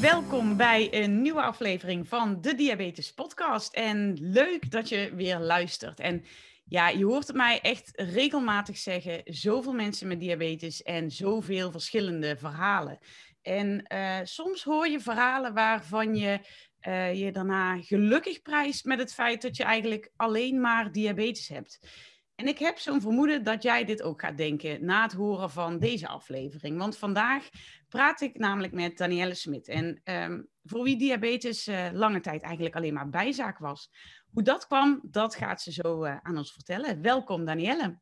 Welkom bij een nieuwe aflevering van de Diabetes Podcast. En leuk dat je weer luistert. En ja, je hoort het mij echt regelmatig zeggen: zoveel mensen met diabetes en zoveel verschillende verhalen. En uh, soms hoor je verhalen waarvan je uh, je daarna gelukkig prijst met het feit dat je eigenlijk alleen maar diabetes hebt. En ik heb zo'n vermoeden dat jij dit ook gaat denken na het horen van deze aflevering. Want vandaag praat ik namelijk met Danielle Smit. En um, voor wie diabetes uh, lange tijd eigenlijk alleen maar bijzaak was. Hoe dat kwam, dat gaat ze zo uh, aan ons vertellen. Welkom Danielle.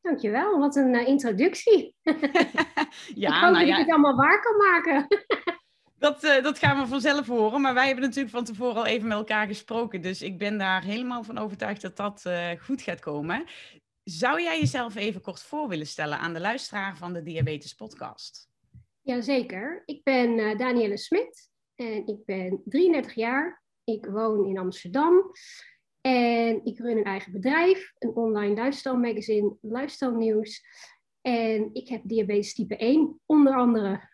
Dankjewel, wat een uh, introductie. ja, ik hoop nou dat ja. ik het allemaal waar kan maken. Dat, uh, dat gaan we vanzelf horen. Maar wij hebben natuurlijk van tevoren al even met elkaar gesproken. Dus ik ben daar helemaal van overtuigd dat dat uh, goed gaat komen. Zou jij jezelf even kort voor willen stellen aan de luisteraar van de Diabetes Podcast? Jazeker. Ik ben uh, Danielle Smit en ik ben 33 jaar. Ik woon in Amsterdam en ik run een eigen bedrijf, een online lifestyle magazine, lifestyle nieuws. En ik heb diabetes type 1, onder andere.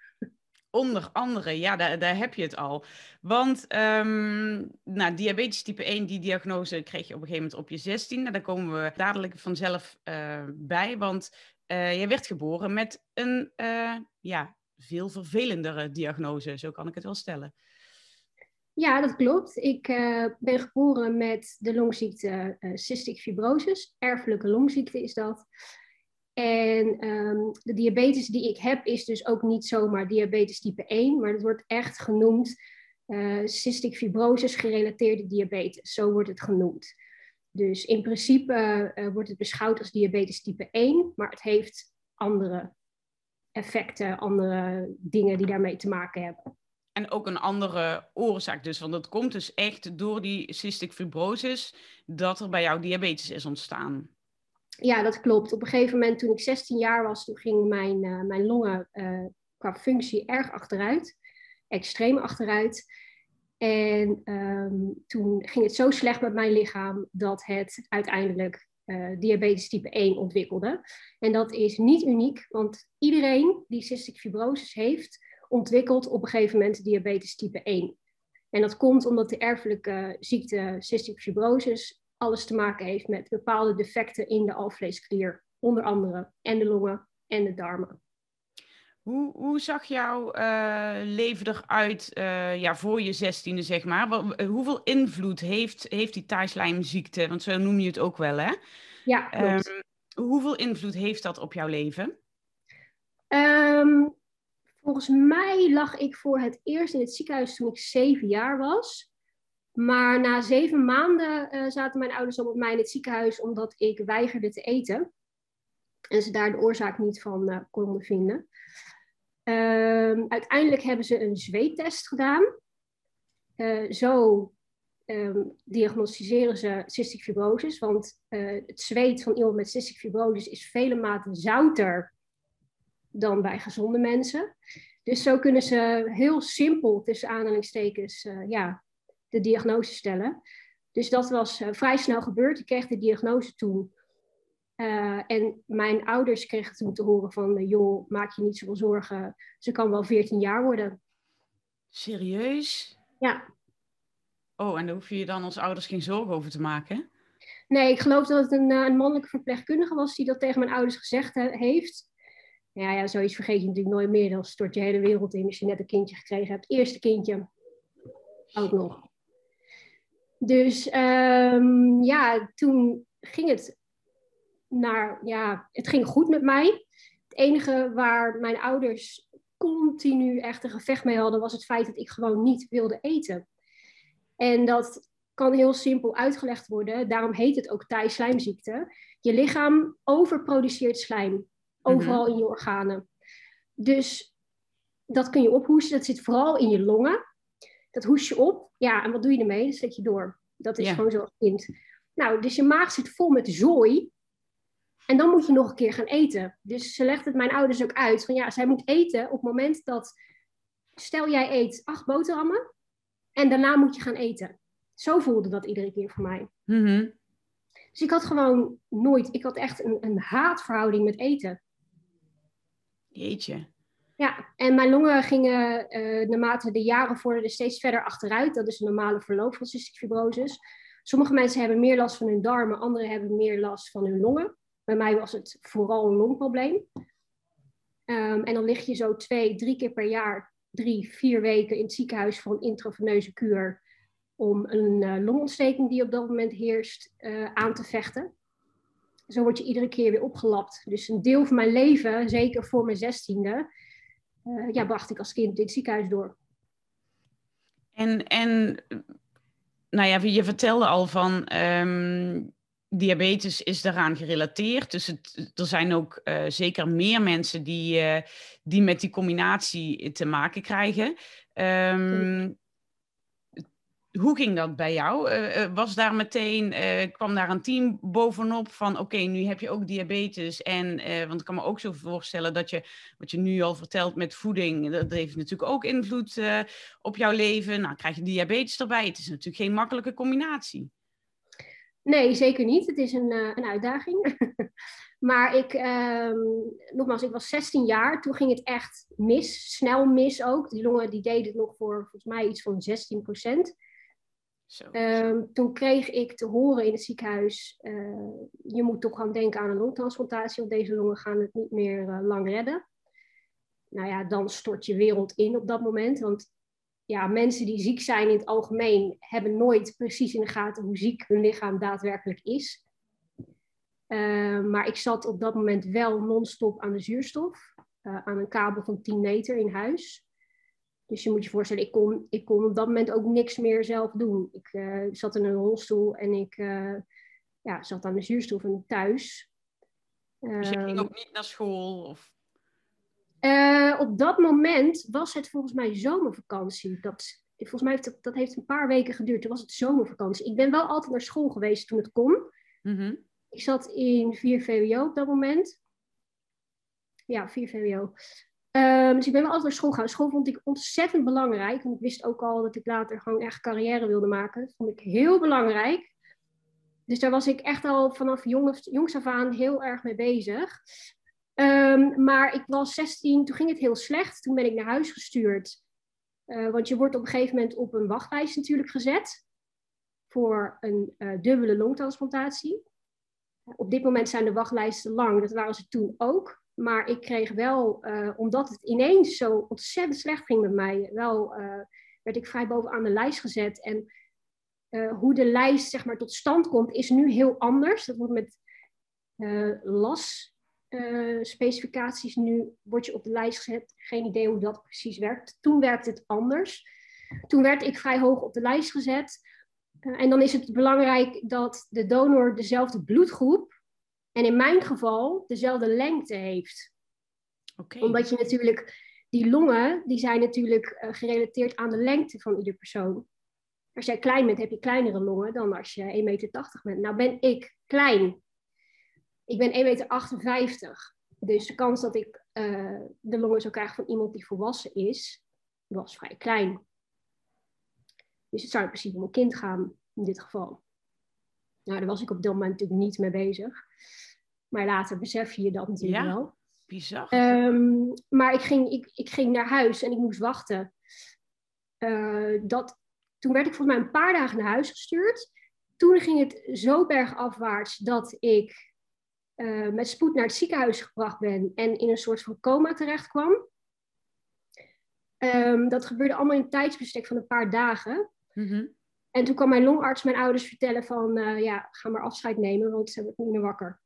Onder andere, ja, daar, daar heb je het al. Want um, nou, diabetes type 1, die diagnose kreeg je op een gegeven moment op je 16. Nou, daar komen we dadelijk vanzelf uh, bij, want uh, jij werd geboren met een uh, ja, veel vervelendere diagnose, zo kan ik het wel stellen. Ja, dat klopt. Ik ben geboren met de longziekte cystic fibrosis. Erfelijke longziekte is dat. En um, de diabetes die ik heb is dus ook niet zomaar diabetes type 1, maar het wordt echt genoemd uh, cystic fibrosis gerelateerde diabetes. Zo wordt het genoemd. Dus in principe wordt het beschouwd als diabetes type 1, maar het heeft andere effecten, andere dingen die daarmee te maken hebben. En ook een andere oorzaak dus, want dat komt dus echt door die cystic fibrosis dat er bij jou diabetes is ontstaan. Ja, dat klopt. Op een gegeven moment toen ik 16 jaar was, toen ging mijn, uh, mijn longen uh, qua functie erg achteruit. Extreem achteruit. En um, toen ging het zo slecht met mijn lichaam dat het uiteindelijk uh, diabetes type 1 ontwikkelde. En dat is niet uniek, want iedereen die cystic fibrosis heeft, ontwikkelt op een gegeven moment diabetes type 1. En dat komt omdat de erfelijke ziekte cystic fibrosis alles te maken heeft met bepaalde defecten in de alvleesklier, onder andere en de longen en de darmen. Hoe, hoe zag jouw uh, leven eruit uh, ja, voor je zestiende, zeg maar? Wat, hoeveel invloed heeft, heeft die taaislijmziekte, want zo noem je het ook wel, hè? Ja, klopt. Um, hoeveel invloed heeft dat op jouw leven? Um, volgens mij lag ik voor het eerst in het ziekenhuis toen ik zeven jaar was. Maar na zeven maanden uh, zaten mijn ouders al met mij in het ziekenhuis omdat ik weigerde te eten. En ze daar de oorzaak niet van uh, konden vinden. Uh, uiteindelijk hebben ze een zweettest gedaan. Uh, zo um, diagnosticeren ze cystic fibrosis. Want het zweet van iemand met cystic fibrosis is vele maten zouter dan bij gezonde mensen. Dus zo kunnen ze heel simpel, tussen aanhalingstekens, ja, de diagnose stellen. Dus dat was uh, vrij snel gebeurd. Ik kreeg de diagnose toen. Uh, en mijn ouders kregen toen te horen van... Uh, joh, maak je niet zoveel zorgen. Ze kan wel 14 jaar worden. Serieus? Ja. Oh, en daar hoef je je dan als ouders geen zorgen over te maken? Nee, ik geloof dat het een, een mannelijke verpleegkundige was... die dat tegen mijn ouders gezegd he heeft. Ja, ja, zoiets vergeet je natuurlijk nooit meer. Dan stort je hele wereld in als je net een kindje gekregen hebt. Eerste kindje. Ook nog. Dus um, ja, toen ging het naar, ja, het ging goed met mij. Het enige waar mijn ouders continu echt een gevecht mee hadden, was het feit dat ik gewoon niet wilde eten. En dat kan heel simpel uitgelegd worden. Daarom heet het ook thaislijmziekte. Je lichaam overproduceert slijm, overal mm-hmm. in je organen. Dus dat kun je ophoesten. Dat zit vooral in je longen. Dat hoes je op. Ja, en wat doe je ermee? Dat zet je door. Dat is gewoon zo als kind. Nou, dus je maag zit vol met zooi. En dan moet je nog een keer gaan eten. Dus ze legt het mijn ouders ook uit. Van ja, zij moet eten op het moment dat... Stel jij eet acht boterhammen. En daarna moet je gaan eten. Zo voelde dat iedere keer voor mij. Mhm. Dus ik had gewoon nooit... Ik had echt een, een haatverhouding met eten. Jeetje. En mijn longen gingen uh, naarmate de jaren vorderden steeds verder achteruit. Dat is een normale verloop van cystic fibrosis. Sommige mensen hebben meer last van hun darmen, anderen hebben meer last van hun longen. Bij mij was het vooral een longprobleem. Um, en dan lig je zo twee, drie keer per jaar, drie, vier weken in het ziekenhuis voor een intraveneuze kuur om een uh, longontsteking die op dat moment heerst uh, aan te vechten. Zo word je iedere keer weer opgelapt. Dus een deel van mijn leven, zeker voor mijn zestiende, uh, ja, bracht ik als kind in het ziekenhuis door. En, en nou ja, je vertelde al van um, diabetes is daaraan gerelateerd. Dus het, er zijn ook uh, zeker meer mensen die, uh, die met die combinatie te maken krijgen. Um, hoe ging dat bij jou? Uh, was daar meteen, uh, kwam daar een team bovenop van oké, nu heb je ook diabetes. En, want ik kan me ook zo voorstellen dat je, wat je nu al vertelt met voeding, dat heeft natuurlijk ook invloed op jouw leven. Nou, krijg je diabetes erbij. Het is natuurlijk geen makkelijke combinatie. Nee, zeker niet. Het is een, een uitdaging. maar ik, ehm, nogmaals, ik was 16 jaar. Toen ging het echt mis, snel mis ook. Die longen die deden het nog voor volgens mij iets van 16 procent. Um, toen kreeg ik te horen in het ziekenhuis, uh, je moet toch gaan denken aan een longtransplantatie, want deze longen gaan het niet meer uh, lang redden. Nou ja, dan stort je wereld in op dat moment, want ja, mensen die ziek zijn in het algemeen hebben nooit precies in de gaten hoe ziek hun lichaam daadwerkelijk is. Uh, maar ik zat op dat moment wel non-stop aan de zuurstof, aan een kabel van 10 meter in huis. Dus je moet je voorstellen, ik kon, ik kon op dat moment ook niks meer zelf doen. Ik uh, zat in een rolstoel en ik uh, ja, zat aan de zuurstof en thuis. Dus je ging ehm, ook niet naar school? Of... Uh, op dat moment was het volgens mij zomervakantie. Dat, volgens mij heeft dat, dat heeft een paar weken geduurd. Toen was het zomervakantie. Ik ben wel altijd naar school geweest toen het kon. Mm -hmm. Ik zat in 4 VWO op dat moment. Ja, 4 VWO. Um, dus ik ben wel altijd naar school gegaan. School vond ik ontzettend belangrijk. Want ik wist ook al dat ik later gewoon echt carrière wilde maken. Dat vond ik heel belangrijk. Dus daar was ik echt al vanaf jong, jongs af aan heel erg mee bezig. Um, maar ik was 16, toen ging het heel slecht. Toen ben ik naar huis gestuurd. Uh, want je wordt op een gegeven moment op een wachtlijst natuurlijk gezet. Voor een uh, dubbele longtransplantatie. Op dit moment zijn de wachtlijsten lang. Dat waren ze toen ook. Maar ik kreeg wel, uh, omdat het ineens zo ontzettend slecht ging met mij, wel uh, werd ik vrij bovenaan de lijst gezet. En uh, hoe de lijst zeg maar, tot stand komt, is nu heel anders. Dat wordt met LAS specificaties. Nu word je op de lijst gezet. Geen idee hoe dat precies werkt. Toen werkte het anders. Toen werd ik vrij hoog op de lijst gezet. en dan is het belangrijk dat de donor dezelfde bloedgroep en in mijn geval dezelfde lengte heeft. Okay. Omdat je natuurlijk, die longen, die zijn natuurlijk uh, gerelateerd aan de lengte van ieder persoon. Als jij klein bent, heb je kleinere longen dan als je 1,80 meter bent. Nou ben ik klein. Ik ben 1,58 meter. Dus de kans dat ik uh, de longen zou krijgen van iemand die volwassen is, was vrij klein. Dus het zou in principe om een kind gaan, in dit geval. Nou, daar was ik op dat moment natuurlijk niet mee bezig. Maar later besef je dat natuurlijk ja, wel. Bizar. Um, maar ik ging, ik, ik ging naar huis en ik moest wachten. Uh, dat, toen werd ik volgens mij een paar dagen naar huis gestuurd. Toen ging het zo bergafwaarts dat ik uh, met spoed naar het ziekenhuis gebracht ben en in een soort van coma terecht kwam. Um, dat gebeurde allemaal in een tijdsbestek van een paar dagen. Mm -hmm. En toen kwam mijn longarts mijn ouders vertellen van, uh, ja, ga maar afscheid nemen, want ze wordt niet meer wakker.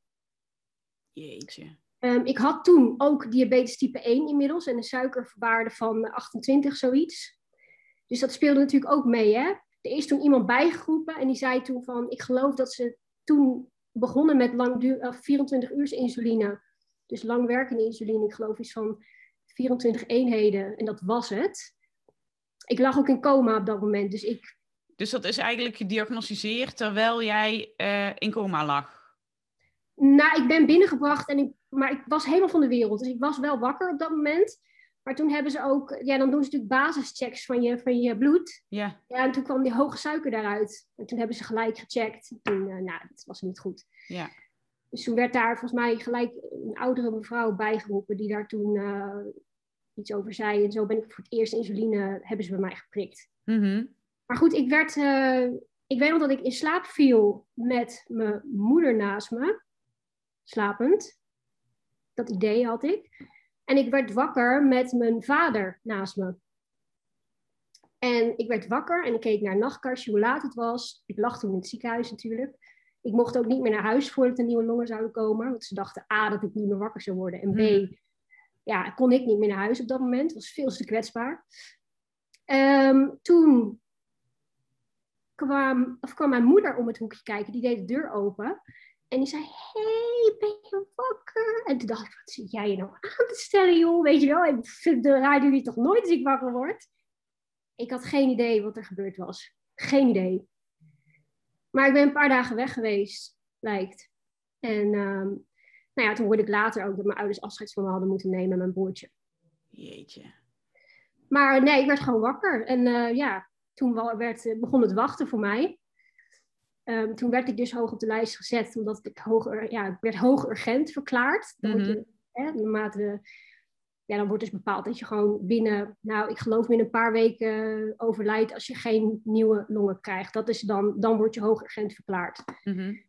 Jeetje. Um, ik had toen ook diabetes type 1 inmiddels en een suikerwaarde van 28, zoiets. Dus dat speelde natuurlijk ook mee. Hè? Er is toen iemand bijgeroepen en die zei toen van, ik geloof dat ze toen begonnen met lang uh, 24 uur insuline. Dus langwerkende insuline, ik geloof iets van 24 eenheden en dat was het. ik lag ook in coma op dat moment. Dus ik. Dus dat is eigenlijk gediagnosticeerd terwijl jij uh, in coma lag? Nou, ik ben binnengebracht en ik, maar ik was helemaal van de wereld. Dus ik was wel wakker op dat moment. Maar toen hebben ze ook, ja, dan doen ze natuurlijk basischecks van je, van je bloed. Ja. Ja, en toen kwam die hoge suiker daaruit. En toen hebben ze gelijk gecheckt. Toen, uh, nou, dat was niet goed. Ja. Dus toen werd daar volgens mij gelijk een oudere mevrouw bijgeroepen die daar toen uh, iets over zei. En zo ben ik voor het eerst insuline, hebben ze bij mij geprikt. Mm -hmm. Maar goed, ik werd, uh, ik weet nog dat ik in slaap viel met mijn moeder naast me. Slapend. Dat idee had ik. En ik werd wakker met mijn vader naast me. En ik werd wakker en ik keek naar een nachtkastje, hoe laat het was. Ik lag toen in het ziekenhuis natuurlijk. Ik mocht ook niet meer naar huis voordat er nieuwe longen zouden komen. Want ze dachten A, dat ik niet meer wakker zou worden. En B, Hmm. ja, kon ik niet meer naar huis op dat moment. Het was veel te kwetsbaar. Um, toen kwam, of kwam mijn moeder om het hoekje kijken. Die deed de deur open. En die zei, hey, ben je wakker? En toen dacht ik, wat zit jij je nou aan te stellen, joh? Weet je wel, ik vind de radio niet toch nooit als ik wakker word? Ik had geen idee wat er gebeurd was. Geen idee. Maar ik ben een paar dagen weg geweest, lijkt. En um, nou ja, toen hoorde ik later ook dat mijn ouders afscheid van me hadden moeten nemen, mijn broertje. Jeetje. Maar nee, ik werd gewoon wakker. En uh, ja, toen werd, begon het wachten voor mij. Um, toen werd ik dus hoog op de lijst gezet, omdat ik hoog, ja, ik werd hoog urgent verklaard. Dan, mm -hmm. je, hè, naarmate, ja, dan wordt dus bepaald dat je gewoon binnen, nou, ik geloof binnen een paar weken overlijdt als je geen nieuwe longen krijgt. Dat is dan, dan word je hoog urgent verklaard. -hmm.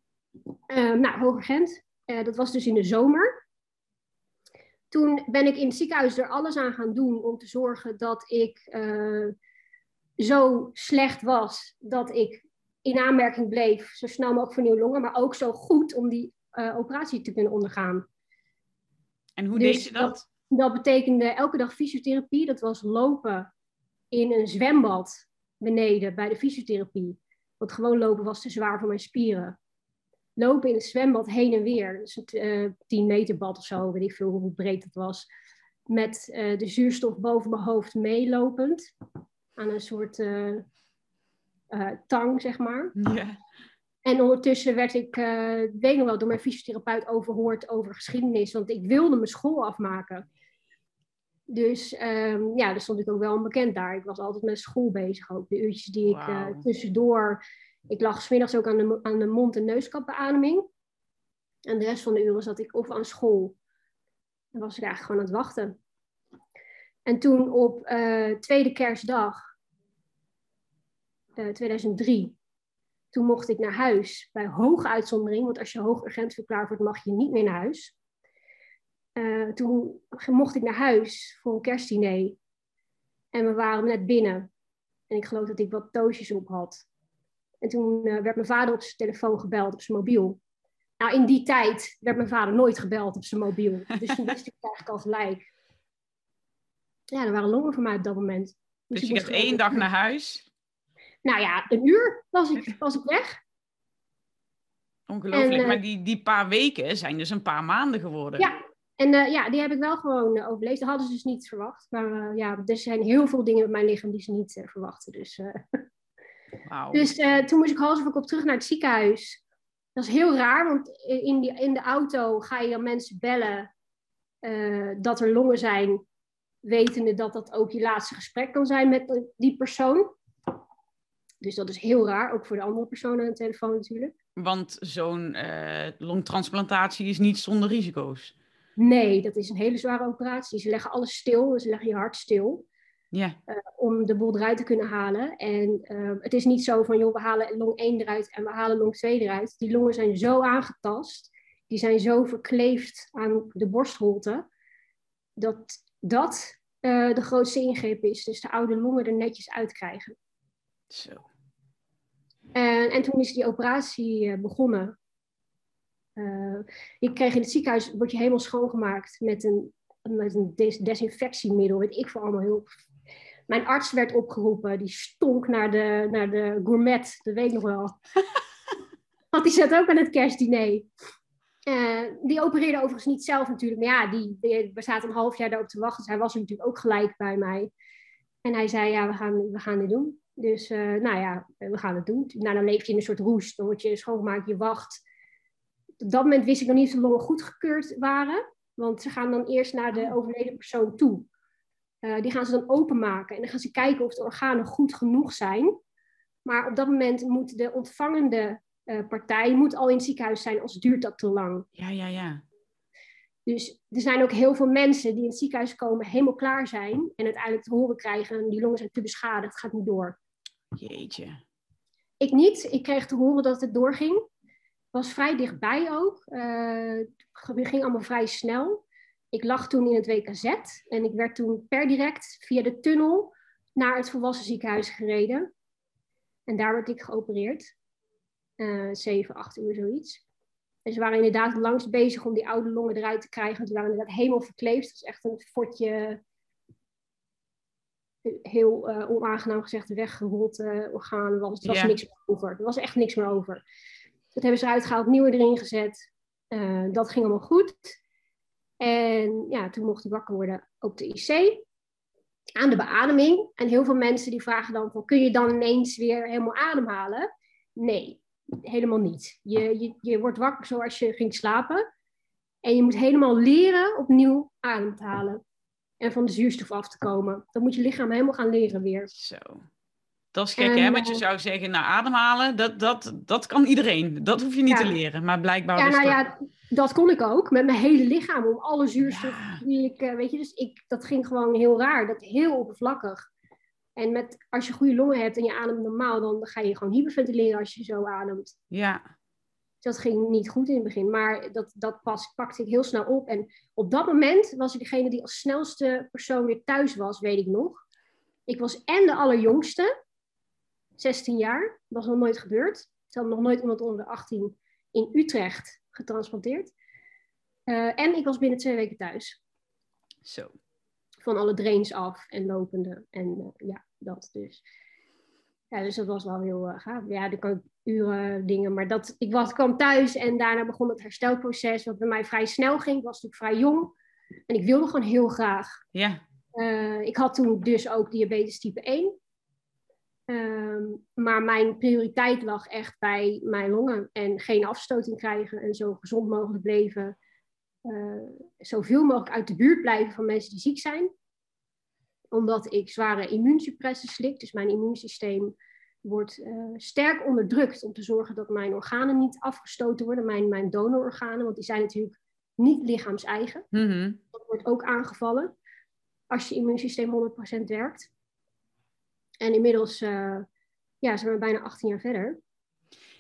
uh, nou, hoog urgent, uh, dat was dus in de zomer. Toen ben ik in het ziekenhuis er alles aan gaan doen om te zorgen dat ik uh, zo slecht was dat ik in aanmerking bleef, zo snel mogelijk voor nieuwe longen, maar ook zo goed om die uh, operatie te kunnen ondergaan. En hoe dus deed je dat? dat? Dat betekende elke dag fysiotherapie. Dat was lopen in een zwembad beneden bij de fysiotherapie. Want gewoon lopen was te zwaar voor mijn spieren. Lopen in het zwembad heen en weer. Dus een uh, 10 meter bad of zo, weet ik veel hoe breed het was. Met uh, de zuurstof boven mijn hoofd meelopend. Aan een soort uh, uh, tang, zeg maar. Ja. En ondertussen werd ik, uh, weet nog wel, door mijn fysiotherapeut overhoord over geschiedenis. Want ik wilde mijn school afmaken. Dus um, ja, daar stond ik ook wel onbekend daar. Ik was altijd met school bezig ook. De uurtjes die ik uh, Wauw. tussendoor... Ik lag smiddags ook aan de, aan de mond- en neuskapbeademing. En de rest van de uren zat ik of aan school. Dan was ik eigenlijk gewoon aan het wachten. En toen op uh, tweede kerstdag, uh, 2003, toen mocht ik naar huis bij hoge uitzondering. Want als je hoog urgent verklaard wordt, mag je niet meer naar huis. Uh, toen mocht ik naar huis voor een kerstdiner. En we waren net binnen. En ik geloof dat ik wat doosjes op had. En toen uh, werd mijn vader op zijn telefoon gebeld, op zijn mobiel. Nou, in die tijd werd mijn vader nooit gebeld op zijn mobiel. Dus toen wist ik eigenlijk al gelijk. Ja, er waren longen voor mij op dat moment. Dus, dus je gaat één dag naar huis? Nou ja, een uur was ik, was ik weg. Ongelooflijk, en, uh, maar die, die paar weken zijn dus een paar maanden geworden. Ja, en uh, ja, die heb ik wel gewoon uh, overleefd. Dat hadden ze dus niet verwacht. Maar ja, er zijn heel veel dingen met mijn lichaam die ze niet verwachten. Dus, wow. dus toen moest ik hals over kop terug naar het ziekenhuis. Dat is heel raar, want in, die, in de auto ga je dan mensen bellen dat er longen zijn. Wetende dat dat ook je laatste gesprek kan zijn met die persoon. Dus dat is heel raar, ook voor de andere persoon aan de telefoon natuurlijk. Want zo'n longtransplantatie is niet zonder risico's. Nee, dat is een hele zware operatie. Ze leggen alles stil, ze leggen je hart stil. Ja. Uh, om de boel eruit te kunnen halen. En uh, het is niet zo van, joh, we halen long 1 eruit en we halen long 2 eruit. Die longen zijn zo aangetast, die zijn zo verkleefd aan de borstholte, dat dat uh, de grootste ingreep is. Dus de oude longen er netjes uitkrijgen. Zo. En, en toen is die operatie begonnen. Uh, ik kreeg in het ziekenhuis, word je helemaal schoongemaakt met een, met een des desinfectiemiddel, weet ik voor allemaal heel. Mijn arts werd opgeroepen, die stonk naar de, naar de gourmet, dat weet ik nog wel. Want die zat ook aan het kerstdiner. Uh, die opereerde overigens niet zelf natuurlijk, maar ja, die, die, we zaten een half jaar daarop te wachten, dus hij was er natuurlijk ook gelijk bij mij. En hij zei, ja, we gaan, we gaan dit doen. Dus uh, nou ja, we gaan het doen. Nou, dan leef je in een soort roest. Dan word je schoongemaakt, je wacht. Op dat moment wist ik nog niet of de longen goedgekeurd waren. Want ze gaan dan eerst naar de overleden persoon toe. Uh, die gaan ze dan openmaken. En dan gaan ze kijken of de organen goed genoeg zijn. Maar op dat moment moet de ontvangende uh, partij moet al in het ziekenhuis zijn, als duurt dat te lang. Ja, ja, ja. Dus er zijn ook heel veel mensen die in het ziekenhuis komen, helemaal klaar zijn. En uiteindelijk te horen krijgen, die longen zijn te beschadigd, het gaat niet door. Jeetje. Ik niet. Ik kreeg te horen dat het doorging. Was vrij dichtbij ook. Uh, het ging allemaal vrij snel. Ik lag toen in het WKZ en ik werd toen per direct via de tunnel naar het volwassen ziekenhuis gereden. En daar werd ik geopereerd. Uh, 7, 8 uur zoiets. En ze waren inderdaad langst bezig om die oude longen eruit te krijgen. Ze waren inderdaad helemaal verkleefd. Het was echt een fotje, heel uh, onaangenaam gezegd, weggerold uh, orgaan. Er was, er was yeah. niks meer over. Er was echt niks meer over. Dat hebben ze eruit gehaald, nieuwe erin gezet. Uh, dat ging allemaal goed. En ja, toen mocht ik wakker worden op de IC. Aan de beademing. En heel veel mensen die vragen dan van, kun je dan ineens weer helemaal ademhalen? Nee, helemaal niet. Je, je, je wordt wakker zoals je ging slapen. En je moet helemaal leren opnieuw adem te halen. En van de zuurstof af te komen. Dan moet je lichaam helemaal gaan leren weer. Zo. Dat is gek, en, hè? Want je zou zeggen, nou, ademhalen, dat, dat, dat kan iedereen. Dat hoef je niet ja. te leren. Maar blijkbaar... Ja, nou dat... ja, dat kon ik ook. Met mijn hele lichaam. Om alle zuurstof ja. die ik... Uh, weet je, dus ik, dat ging gewoon heel raar. Dat heel oppervlakkig. En met, als je goede longen hebt en je ademt normaal, dan ga je gewoon hyperventileren als je zo ademt. Ja. Dat ging niet goed in het begin, maar dat, dat pas, pakte ik heel snel op. En op dat moment was ik degene die als snelste persoon weer thuis was, weet ik nog. Ik was en de allerjongste, 16 jaar, dat was nog nooit gebeurd. Er had nog nooit iemand onder de 18 in Utrecht getransplanteerd. Uh, en ik was binnen twee weken thuis. Zo van alle drains af en lopende. En uh, ja, dat dus. Ja, dus dat was wel heel uh, gaaf. Ja, er kan uren dingen, maar dat, ik was, kwam thuis en daarna begon het herstelproces, wat bij mij vrij snel ging. Ik was natuurlijk vrij jong en ik wilde gewoon heel graag. Ja. Uh, ik had toen dus ook diabetes type 1. Um, maar mijn prioriteit lag echt bij mijn longen en geen afstoting krijgen en zo gezond mogelijk leven uh, zoveel mogelijk uit de buurt blijven van mensen die ziek zijn. Omdat ik zware immuunsuppressen slik, dus mijn immuunsysteem wordt uh, sterk onderdrukt om te zorgen dat mijn organen niet afgestoten worden, mijn, mijn donororganen, want die zijn natuurlijk niet lichaams-eigen. Mm -hmm. Dat wordt ook aangevallen als je immuunsysteem 100% werkt. En inmiddels uh, ja, zijn we bijna 18 jaar verder.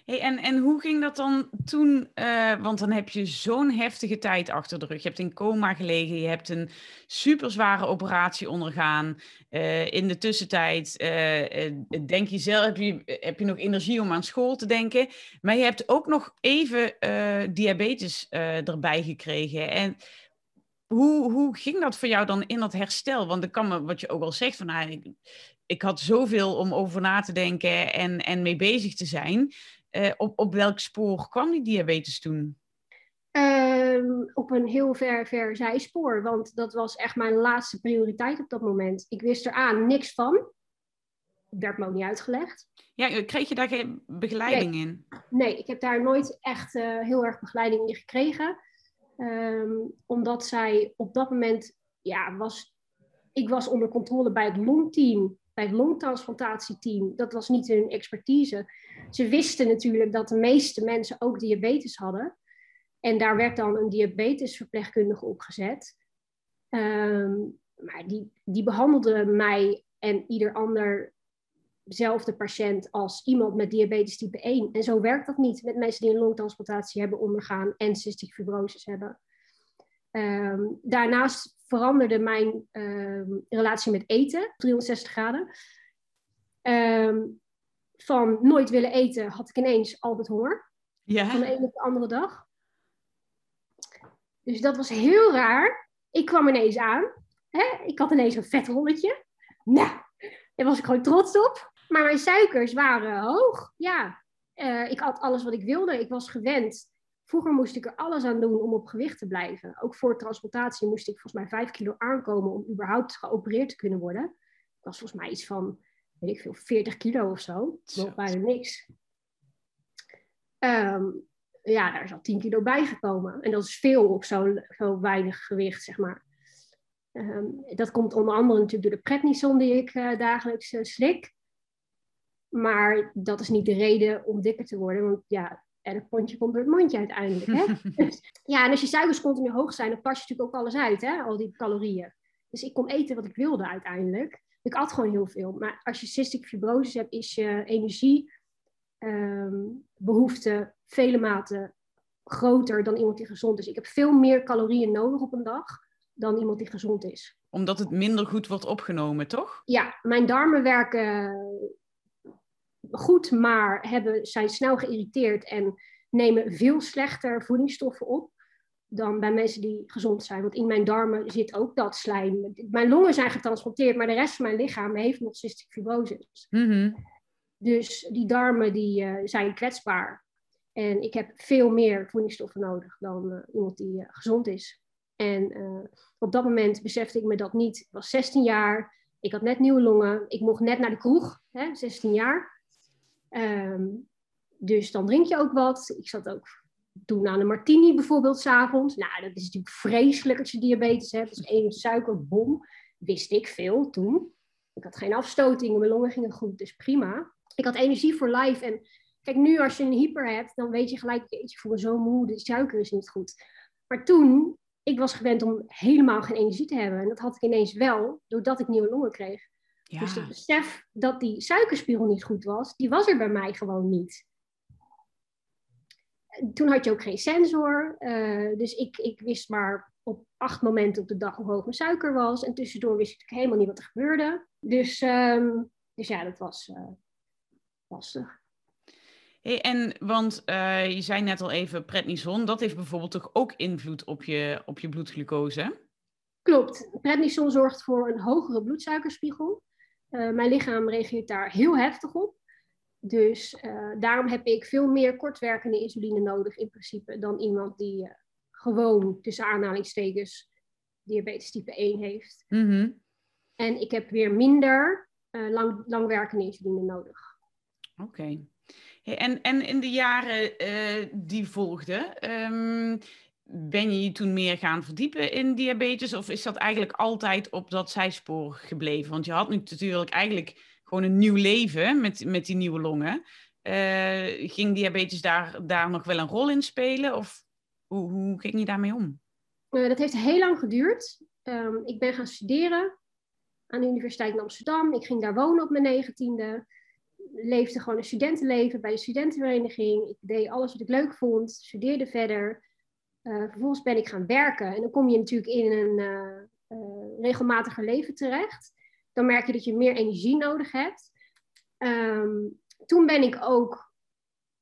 Hey, en, en hoe ging dat dan toen? Uh, want dan heb je zo'n heftige tijd achter de rug. Je hebt in coma gelegen, je hebt een superzware operatie ondergaan. Uh, in de tussentijd uh, denk je zelf, heb je, heb je nog energie om aan school te denken. Maar je hebt ook nog even diabetes erbij gekregen. En hoe, hoe ging dat voor jou dan in dat herstel? Want ik kan me, wat je ook al zegt, van nou, ik, ik had zoveel om over na te denken en, en mee bezig te zijn. Uh, op, op welk spoor kwam die diabetes toen? Um, op een heel ver, ver zijspoor. Want dat was echt mijn laatste prioriteit op dat moment. Ik wist er aan niks van. Werd me ook niet uitgelegd. Ja, kreeg je daar geen begeleiding nee. in? Nee, ik heb daar nooit echt uh, heel erg begeleiding in gekregen. Um, omdat zij op dat moment, ja, was, ik was onder controle bij het longteam, bij het longtransplantatieteam. Dat was niet hun expertise. Ze wisten natuurlijk dat de meeste mensen ook diabetes hadden. En daar werd dan een diabetesverpleegkundige opgezet. Um, maar die, die behandelde mij en ieder ander zelfde patiënt als iemand met diabetes type 1. En zo werkt dat niet met mensen die een longtransplantatie hebben ondergaan en cystic fibrosis hebben. Um, daarnaast veranderde mijn um, relatie met eten 360 graden. Um, van nooit willen eten had ik ineens altijd honger. Ja. Van de ene op de andere dag. Dus dat was heel raar. Ik kwam ineens aan. Hè? Ik had ineens een vet rolletje. Nou, daar was ik gewoon trots op. Maar mijn suikers waren hoog. Ja, uh, ik had alles wat ik wilde. Ik was gewend. Vroeger moest ik er alles aan doen om op gewicht te blijven. Ook voor transplantatie moest ik volgens mij vijf kilo aankomen om überhaupt geopereerd te kunnen worden. was volgens mij iets van, weet ik veel, 40 kilo of zo. Nog bijna niks. Ehm, ja, daar is al 10 kilo bijgekomen. En dat is veel op zo, zo weinig gewicht, zeg maar. Ehm, dat komt onder andere natuurlijk door de prednison die ik uh, dagelijks uh, slik. Maar dat is niet de reden om dikker te worden. Want ja, elk pondje komt door het mondje uiteindelijk. Hè? dus, ja, en als je suikers continu hoog zijn, dan pas je natuurlijk ook alles uit, hè? al die calorieën. Dus ik kon eten wat ik wilde uiteindelijk. Ik at gewoon heel veel. Maar als je cystic fibrosis hebt, is je energiebehoefte ehm, vele maten groter dan iemand die gezond is. Ik heb veel meer calorieën nodig op een dag dan iemand die gezond is. Omdat het minder goed wordt opgenomen, toch? Ja, mijn darmen werken goed, maar hebben, zijn snel geïrriteerd en nemen veel slechter voedingsstoffen op dan bij mensen die gezond zijn. Want in mijn darmen zit ook dat slijm. Mijn longen zijn getransporteerd, maar de rest van mijn lichaam heeft nog cystic fibrosis. Mm Dus die darmen die, uh, zijn kwetsbaar. En ik heb veel meer voedingsstoffen nodig dan uh, iemand die uh, gezond is. En op dat moment besefte ik me dat niet. Ik was 16 jaar, ik had net nieuwe longen, ik mocht net naar de kroeg, hè, 16 jaar. Um, dus dan drink je ook wat. Ik zat ook doen aan een martini bijvoorbeeld s'avonds. Nou, dat is natuurlijk vreselijk als je diabetes hebt. Dat is één suikerbom. Wist ik veel toen. Ik had geen afstotingen, mijn longen gingen goed, dus prima. Ik had energie voor life. En kijk, nu als je een hyper hebt, dan weet je gelijk, ik voel me zo moe, de suiker is niet goed. Maar toen, ik was gewend om helemaal geen energie te hebben. En dat had ik ineens wel, doordat ik nieuwe longen kreeg. Ja. Dus het besef dat die suikerspiegel niet goed was, die was er bij mij gewoon niet toen had je ook geen sensor. Uh, dus ik, ik wist maar op acht momenten op de dag hoe hoog mijn suiker was. En tussendoor wist ik helemaal niet wat er gebeurde. Dus, um, dus ja, dat was uh, lastig. Hey, en want uh, je zei net al even prednison, dat heeft bijvoorbeeld toch ook invloed op je, op je bloedglucose? Klopt. Prednison zorgt voor een hogere bloedsuikerspiegel. Mijn lichaam reageert daar heel heftig op. Dus uh, daarom heb ik veel meer kortwerkende insuline nodig in principe dan iemand die uh, gewoon tussen aanhalingstekens diabetes type 1 heeft. Mm -hmm. En ik heb weer minder uh, lang, langwerkende insuline nodig. Oké. Okay. Hey, en, en in de jaren die volgden, um, ben je je toen meer gaan verdiepen in diabetes? Of is dat eigenlijk altijd op dat zijspoor gebleven? Want je had nu natuurlijk eigenlijk gewoon een nieuw leven met, met die nieuwe longen. Uh, ging diabetes daar, daar nog wel een rol in spelen? Of hoe, hoe ging je daarmee om? Uh, dat heeft heel lang geduurd. Um, ik ben gaan studeren aan de Universiteit in Amsterdam. Ik ging daar wonen op mijn negentiende. Leefde gewoon een studentenleven bij de studentenvereniging. Ik deed alles wat ik leuk vond. Studeerde verder. Uh, vervolgens ben ik gaan werken. En dan kom je natuurlijk in een regelmatiger leven terecht dan merk je dat je meer energie nodig hebt. Ehm, toen ben ik ook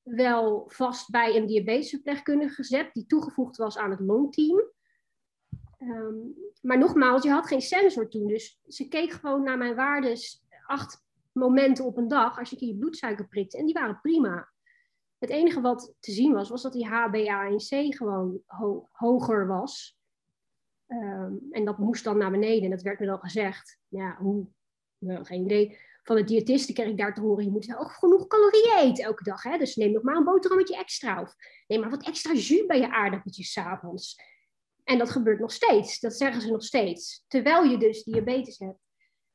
wel vast bij een diabetesverpleegkundige gezet, die toegevoegd was aan het longteam. Um, maar nogmaals, je had geen sensor toen, dus ze keek gewoon naar mijn waardes acht momenten op een dag als je je bloedsuiker prikte. En die waren prima. Het enige wat te zien was, was dat die HbA1c gewoon hoger was. Ehm, en dat moest dan naar beneden. En dat werd me dan gezegd. Ja, hoe? Nou, geen idee. Van de diëtiste kreeg ik daar te horen. Je moet ook genoeg calorieën eten elke dag. Hè? Dus neem nog maar een boterhammetje extra. Of neem maar wat extra jus bij je aardappeltjes s'avonds. En dat gebeurt nog steeds. Dat zeggen ze nog steeds. Terwijl je dus diabetes hebt.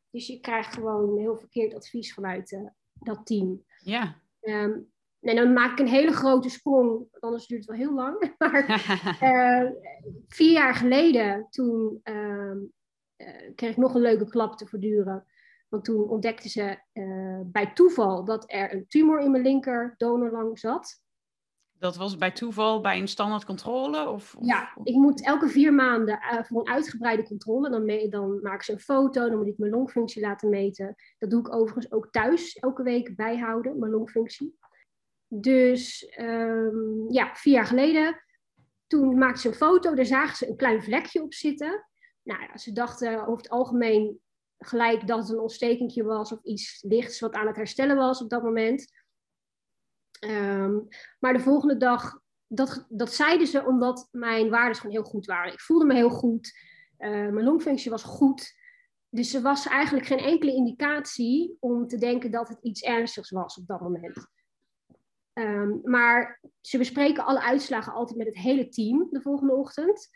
Dus je krijgt gewoon heel verkeerd advies vanuit uh, dat team. Ja. Um, en dan maak ik een hele grote sprong, anders duurt het wel heel lang. Maar uh, vier jaar geleden, toen uh, uh, kreeg ik nog een leuke klap te verduren. Want toen ontdekten ze uh, bij toeval dat er een tumor in mijn linker donorlang zat. Dat was bij toeval bij een standaard controle? Of, of... Ja, ik moet elke vier maanden voor een uitgebreide controle. Dan, mee, dan maak ik ze een foto, dan moet ik mijn longfunctie laten meten. Dat doe ik overigens ook thuis elke week bijhouden, mijn longfunctie. Dus um, ja, vier jaar geleden, toen maakten ze een foto, daar zagen ze een klein vlekje op zitten. Nou ja, ze dachten over het algemeen gelijk dat het een ontstekentje was of iets lichts wat aan het herstellen was op dat moment. Um, maar de volgende dag, dat, dat zeiden ze omdat mijn waarden gewoon heel goed waren. Ik voelde me heel goed, uh, mijn longfunctie was goed. dus er was eigenlijk geen enkele indicatie om te denken dat het iets ernstigs was op dat moment. Ehm, maar ze bespreken alle uitslagen altijd met het hele team de volgende ochtend.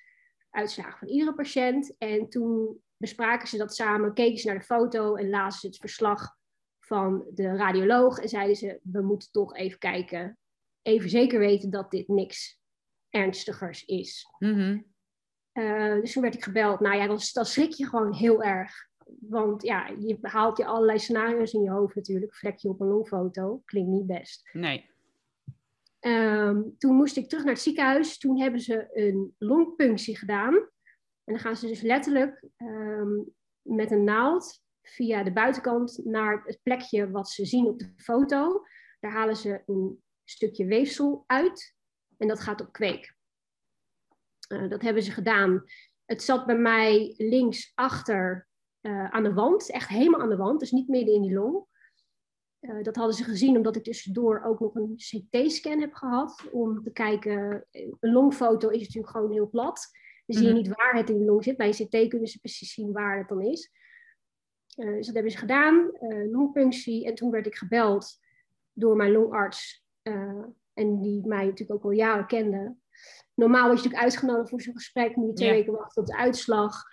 Uitslagen van iedere patiënt. En toen bespraken ze dat samen, keken ze naar de foto en lazen ze het verslag van de radioloog. En zeiden ze, we moeten toch even kijken, even zeker weten dat dit niks ernstigers is. Mhm. Uh, dus toen werd ik gebeld. Nou ja, dan, dan schrik je gewoon heel erg. Want ja, je haalt je allerlei scenario's in je hoofd natuurlijk. Vlek je op een longfoto. Klinkt niet best. Nee. Um, toen moest ik terug naar het ziekenhuis. Toen hebben ze een longpunctie gedaan. En dan gaan ze dus letterlijk um, met een naald via de buitenkant naar het plekje wat ze zien op de foto. Daar halen ze een stukje weefsel uit en dat gaat op kweek. Uh, dat hebben ze gedaan. Het zat bij mij links achter uh, aan de wand, echt helemaal aan de wand, dus niet midden in die long. Uh, dat hadden ze gezien omdat ik tussendoor ook nog een CT-scan heb gehad. Om te kijken, een longfoto is natuurlijk gewoon heel plat. Dan zie je niet waar het in de long zit. Bij een CT kunnen ze precies zien waar het dan is. Uh, dus dat hebben ze gedaan, uh, longpunctie. En toen werd ik gebeld door mijn longarts. En die mij natuurlijk ook al jaren kende. Normaal was je natuurlijk uitgenodigd voor zo'n gesprek. Moet je twee ja. weken wachten op de uitslag.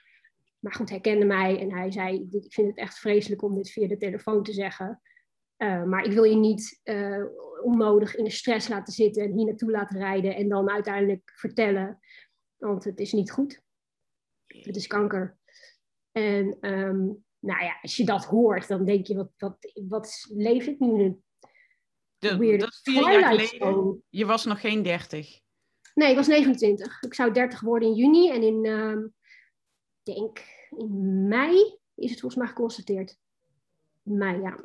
Maar goed, hij kende mij en hij zei: Ik vind het echt vreselijk om dit via de telefoon te zeggen. Maar ik wil je niet onnodig in de stress laten zitten en hier naartoe laten rijden. En dan uiteindelijk vertellen want het is niet goed. Het is kanker. En um, nou ja, als je dat hoort, dan denk je, wat, wat, wat leef ik nu? De, dat vier jaar geleden, je was nog geen 30. Nee, ik was 29. Ik zou 30 worden in juni en in, um, denk, in mei is het volgens mij geconstateerd. Mei, ja.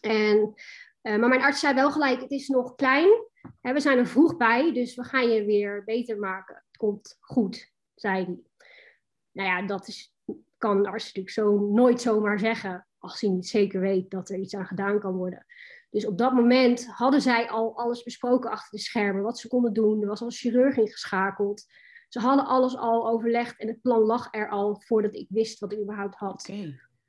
En, uh, maar mijn arts zei wel gelijk, het is nog klein we zijn er vroeg bij, dus we gaan je weer beter maken. Het komt goed, zei hij. Nou ja, dat is, kan de arts natuurlijk zo nooit zomaar zeggen, als hij niet zeker weet dat er iets aan gedaan kan worden. Dus op dat moment hadden zij al alles besproken achter de schermen, wat ze konden doen. Er was al een chirurg ingeschakeld. Ze hadden alles al overlegd en het plan lag er al voordat ik wist wat ik überhaupt had.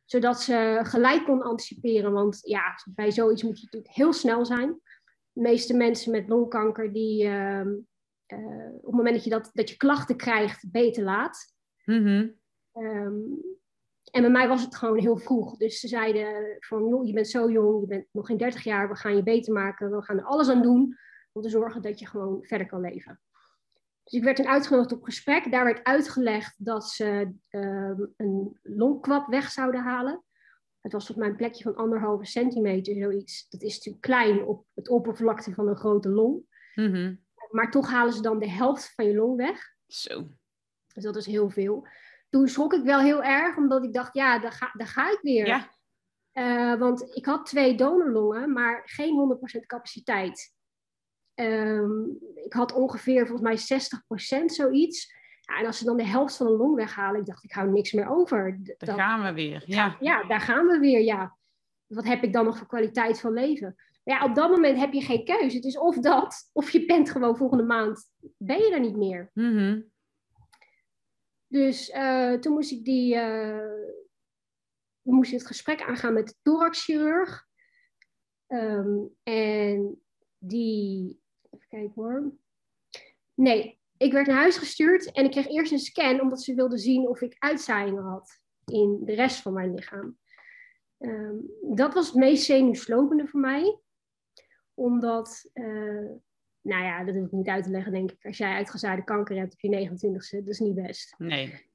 Zodat ze gelijk kon anticiperen, want ja, bij zoiets moet je natuurlijk heel snel zijn de meeste mensen met longkanker, die uh, uh, op het moment dat je, dat, dat je klachten krijgt, beter laat. Mm -hmm. um, en bij mij was het gewoon heel vroeg. Dus ze zeiden van, joh, je bent zo jong, je bent nog geen 30 jaar, we gaan je beter maken, we gaan er alles aan doen om te zorgen dat je gewoon verder kan leven. Dus ik werd toen uitgenodigd op gesprek. Daar werd uitgelegd dat ze uh, een longkwap weg zouden halen. Het was op mijn plekje van anderhalve centimeter, zoiets. Dat is natuurlijk klein op het oppervlakte van een grote long. Mm -hmm. Maar toch halen ze dan de helft van je long weg. Zo. Dus dat is heel veel. Toen schrok ik wel heel erg, omdat ik dacht, ja, daar ga, daar ga ik weer. Ja. Uh, want ik had twee donorlongen, maar geen 100% capaciteit. Um, ik had ongeveer volgens mij 60% zoiets. Ja, en als ze dan de helft van een long weghalen, ik dacht, ik hou niks meer over. Daar gaan we weer, ja. Ja, daar gaan we weer, ja. Wat heb ik dan nog voor kwaliteit van leven? Maar ja, op dat moment heb je geen keuze. Het is of dat, of je bent gewoon volgende maand, ben je er niet meer. Mm -hmm. Dus uh, toen moest ik die, uh, moest ik het gesprek aangaan met de thoraxchirurg. Um, en die, even kijken hoor. Nee, ik werd naar huis gestuurd en ik kreeg eerst een scan omdat ze wilden zien of ik uitzaaiingen had in de rest van mijn lichaam. Um, dat was het meest zenuwslopende voor mij. Omdat, uh, nou ja, dat hoef ik niet uit te leggen, denk ik. Als jij uitgezaaide kanker hebt op je 29ste, dat is niet best. Nee.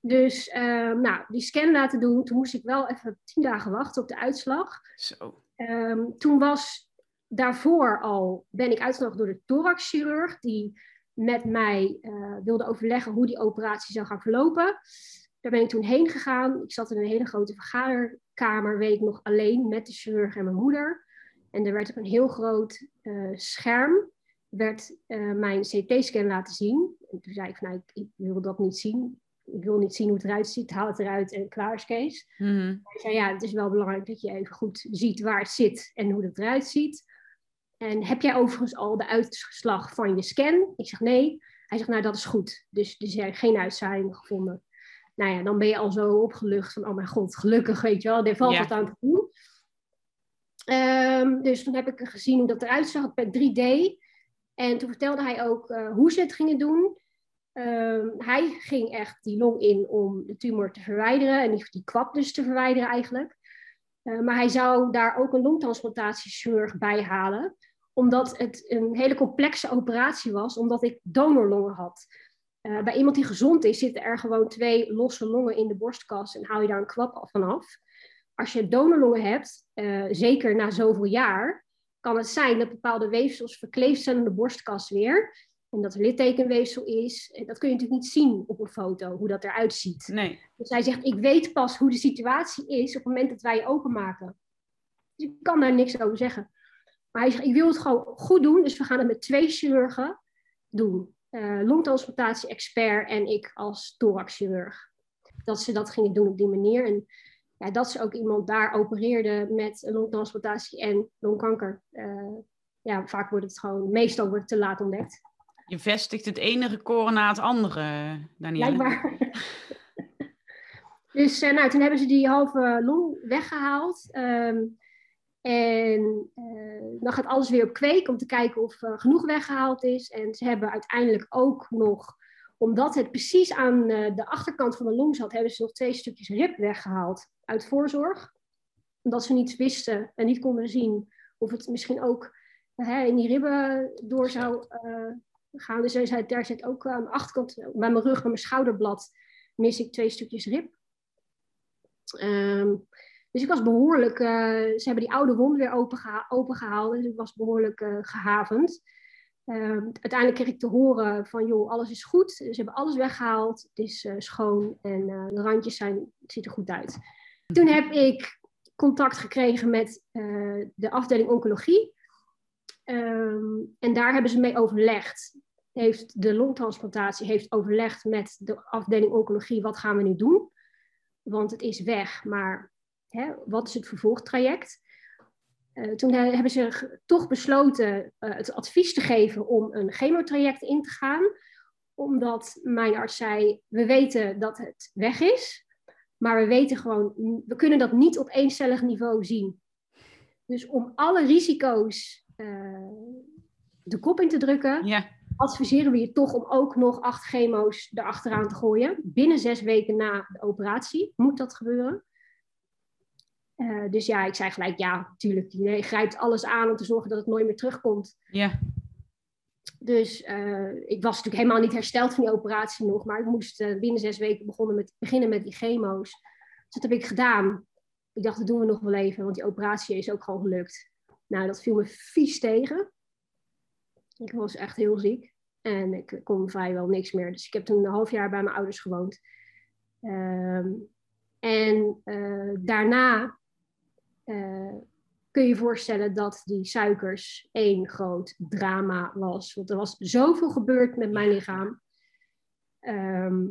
Dus, uh, nou, die scan laten doen. Toen moest ik wel even tien dagen wachten op de uitslag. Zo. Um, toen was daarvoor al, ben ik uitgenodigd door de thoraxchirurg, die met mij uh, wilde overleggen hoe die operatie zou gaan verlopen. Daar ben ik toen heen gegaan. Ik zat in een hele grote vergaderkamer, weet ik nog, alleen met de chirurg en mijn moeder. En er werd op een heel groot uh, scherm werd, uh, mijn CT-scan laten zien. En toen zei ik van, nou, ik, ik, wil dat niet zien. Ik wil niet zien hoe het eruit ziet. Haal het eruit en klaar is Kees. Mm -hmm. Hij zei, ja, het is wel belangrijk dat je even goed ziet waar het zit en hoe het eruit ziet. En heb jij overigens al de uitslag van je scan? Ik zeg nee. Hij zegt, nou dat is goed. Dus er zijn geen uitzaaiingen gevonden. Nou ja, dan ben je al zo opgelucht van, oh mijn god, gelukkig, weet je wel, er valt Ja. wat aan te doen. Ehm, dus toen heb ik gezien hoe dat eruit zag bij 3D. En toen vertelde hij ook eh, hoe ze het gingen doen. Ehm, hij ging echt die long in om de tumor te verwijderen en die, die kwap dus te verwijderen eigenlijk. Eh, maar hij zou daar ook een longtransplantatie bij halen, omdat het een hele complexe operatie was, omdat ik donorlongen had. Eh, bij iemand die gezond is, zitten er gewoon twee losse longen in de borstkas en haal je daar een kwap af vanaf. Als je donorlongen hebt, eh, zeker na zoveel jaar, kan het zijn dat bepaalde weefsels verkleefd zijn in de borstkas weer. En dat er littekenweefsel is. En dat kun je natuurlijk niet zien op een foto, hoe dat eruit ziet. Nee. Dus hij zegt, ik weet pas hoe de situatie is op het moment dat wij je openmaken. Dus ik kan daar niks over zeggen. Maar hij zegt, ik wil het gewoon goed doen. Dus we gaan het met twee chirurgen doen. Eh longtransplantatie-expert en ik als thoraxchirurg. Dat ze dat gingen doen op die manier. En ja, dat ze ook iemand daar opereerde met longtransplantatie en longkanker. Eh, ja, vaak wordt het gewoon, meestal wordt het te laat ontdekt. Je vestigt het ene record na het andere, Danielle. Blijkbaar. dus eh, nou, toen hebben ze die halve long weggehaald. Ehm, en eh, dan gaat alles weer op kweek om te kijken of er genoeg weggehaald is. En ze hebben uiteindelijk ook nog, omdat het precies aan eh, de achterkant van de long zat, hebben ze nog twee stukjes rib weggehaald uit voorzorg. Omdat ze niet wisten en niet konden zien of het misschien ook eh, in die ribben door zou eh, gaan. Dus zei, daar zit ook aan de achterkant, bij mijn rug, bij mijn schouderblad, mis ik twee stukjes rib. Ehm, dus ik was behoorlijk, eh, ze hebben die oude wond weer opengeha opengehaald, dus ik was behoorlijk eh, gehavend. Ehm, uiteindelijk kreeg ik te horen van, joh, alles is goed. Ze hebben alles weggehaald, het is eh, schoon en de randjes zijn, ziet er goed uit. Toen heb ik contact gekregen met de afdeling oncologie. Ehm, en daar hebben ze mee overlegd. Heeft de longtransplantatie heeft overlegd met de afdeling oncologie, wat gaan we nu doen? Want het is weg, maar hè, wat is het vervolgtraject? Eh, toen he- hebben ze toch besloten eh, het advies te geven om een chemotraject in te gaan. Omdat mijn arts zei, we weten dat het weg is. Maar we weten gewoon, we kunnen dat niet op eencellig niveau zien. Dus om alle risico's eh, de kop in te drukken, Ja, adviseren we je toch om ook nog acht chemo's erachteraan te gooien. Binnen zes weken na de operatie moet dat gebeuren. Eh, dus ja, ik zei gelijk, ja, natuurlijk. Je grijpt alles aan om te zorgen dat het nooit meer terugkomt. ja. Dus eh, ik was natuurlijk helemaal niet hersteld van die operatie nog. Maar ik moest eh, binnen zes weken begonnen met, beginnen met die chemo's. Dus dat heb ik gedaan. Ik dacht, dat doen we nog wel even, want die operatie is ook gewoon gelukt. Nou, dat viel me vies tegen. Ik was echt heel ziek. En ik kon vrijwel niks meer. Dus ik heb toen een half jaar bij mijn ouders gewoond. Ehm, en daarna eh, kun je voorstellen dat die suikers één groot drama was. Want er was zoveel gebeurd met mijn lichaam. ehm,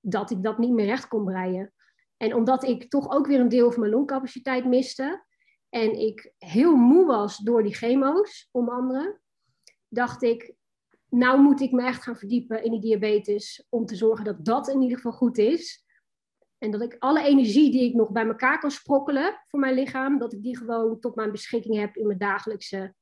dat ik dat niet meer recht kon breien. En omdat ik toch ook weer een deel van mijn longcapaciteit miste. En ik heel moe was door die chemo's, onder andere. Dacht ik, nou moet ik me echt gaan verdiepen in die diabetes. Om te zorgen dat dat in ieder geval goed is. En dat ik alle energie die ik nog bij elkaar kan sprokkelen voor mijn lichaam, dat ik die gewoon tot mijn beschikking heb in mijn dagelijkse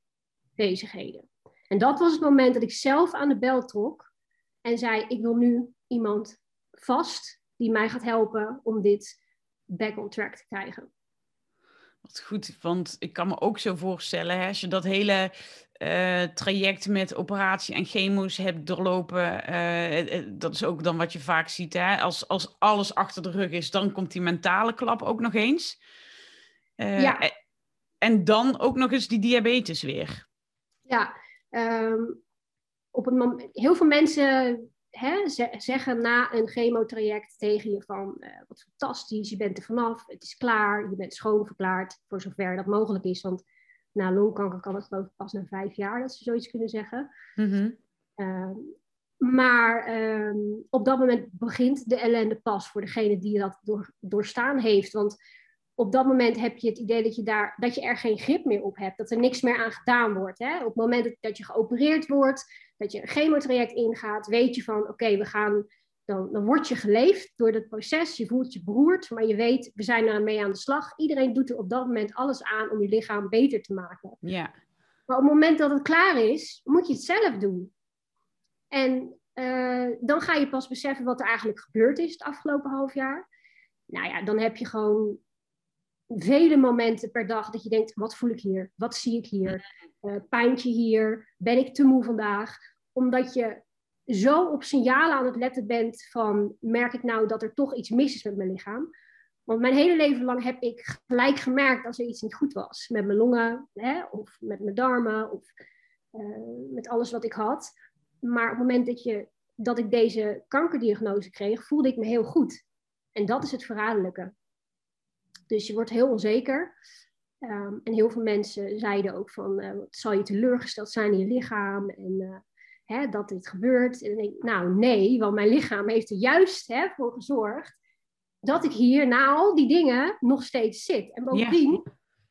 bezigheden. En dat was het moment dat ik zelf aan de bel trok en zei: Ik wil nu iemand vast die mij gaat helpen om dit back on track te krijgen. Wat goed, want ik kan me ook zo voorstellen, hè, als je dat hele eh, traject met operatie en chemo's hebt doorlopen, eh, eh, dat is ook dan wat je vaak ziet, hè? Als, als alles achter de rug is, dan komt die mentale klap ook nog eens. Ja. en- dan ook nog eens die diabetes weer. Ja, ehm, op het moment, heel veel mensen hè, ze- zeggen na een chemotraject tegen je van wat fantastisch, je bent er vanaf, het is klaar, je bent schoonverklaard, voor zover dat mogelijk is. Want na longkanker kan het geloof ik pas na vijf jaar dat ze zoiets kunnen zeggen. Mhm. Ehm, maar ehm, op dat moment begint de ellende pas voor degene die dat door, doorstaan heeft. Want op dat moment heb je het idee dat je, daar, dat je er geen grip meer op hebt. Dat er niks meer aan gedaan wordt. Hè? Op het moment dat, dat je geopereerd wordt, dat je een chemotraject ingaat, weet je van oké, we gaan dan, dan word je geleefd door dat proces. Je voelt je beroerd, maar je weet, we zijn ermee aan de slag. Iedereen doet er op dat moment alles aan om je lichaam beter te maken. Ja. Maar op het moment dat het klaar is, moet je het zelf doen. En eh, dan ga je pas beseffen wat er eigenlijk gebeurd is het afgelopen half jaar. Nou ja, dan heb je gewoon vele momenten per dag dat je denkt, wat voel ik hier? Wat zie ik hier? Uh, pijntje hier? Ben ik te moe vandaag? Omdat je zo op signalen aan het letten bent van, merk ik nou dat er toch iets mis is met mijn lichaam? Want mijn hele leven lang heb ik gelijk gemerkt als er iets niet goed was. Met mijn longen, hè, of met mijn darmen, of uh, met alles wat ik had. Maar op het moment dat, je, dat ik deze kankerdiagnose kreeg, voelde ik me heel goed. En dat is het verraderlijke. Dus je wordt heel onzeker. Um, en heel veel mensen zeiden ook van, uh, zal je teleurgesteld zijn in je lichaam en uh, hè, dat dit gebeurt? En ik, nou nee, want mijn lichaam heeft er juist hè, voor gezorgd dat ik hier na al die dingen nog steeds zit. En bovendien,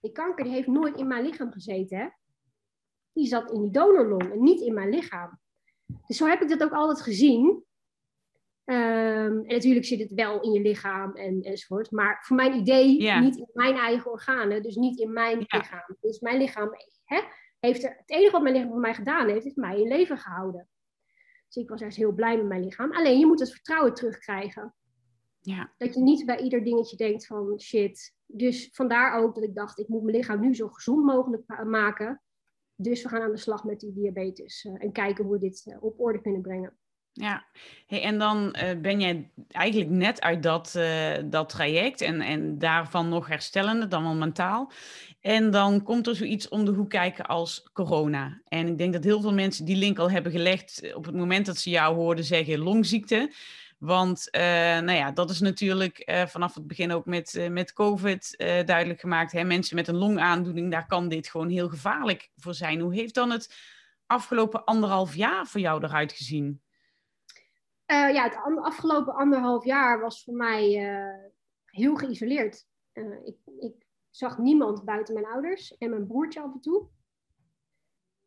die kanker die heeft nooit in mijn lichaam gezeten. Hè? Die zat in die donorlong en niet in mijn lichaam. Dus zo heb ik dat ook altijd gezien. Um, en natuurlijk zit het wel in je lichaam en, enzovoort. Maar voor mijn idee niet in mijn eigen organen. Dus niet in mijn lichaam. Dus mijn lichaam hè, heeft er... Het enige wat mijn lichaam voor mij gedaan heeft, is mij in leven gehouden. Dus ik was juist heel blij met mijn lichaam. Alleen je moet het vertrouwen terugkrijgen. Ja. Dat je niet bij ieder dingetje denkt van shit. Dus vandaar ook dat ik dacht, ik moet mijn lichaam nu zo gezond mogelijk maken. Dus we gaan aan de slag met die diabetes. Uh, en kijken hoe we dit uh, op orde kunnen brengen. Ja, hey, en dan uh, ben jij eigenlijk net uit dat, uh, dat traject en, en daarvan nog herstellende, dan wel mentaal. En dan komt er zoiets om de hoek kijken als corona. En ik denk dat heel veel mensen die link al hebben gelegd op het moment dat ze jou hoorden zeggen longziekte. Want nou ja, dat is natuurlijk vanaf het begin ook met, met COVID duidelijk gemaakt. Hè? Mensen met een longaandoening, daar kan dit gewoon heel gevaarlijk voor zijn. Hoe heeft dan het afgelopen anderhalf jaar voor jou eruit gezien? Ja, het afgelopen anderhalf jaar was voor mij heel geïsoleerd. Ik, ik, zag niemand buiten mijn ouders en mijn broertje af en toe.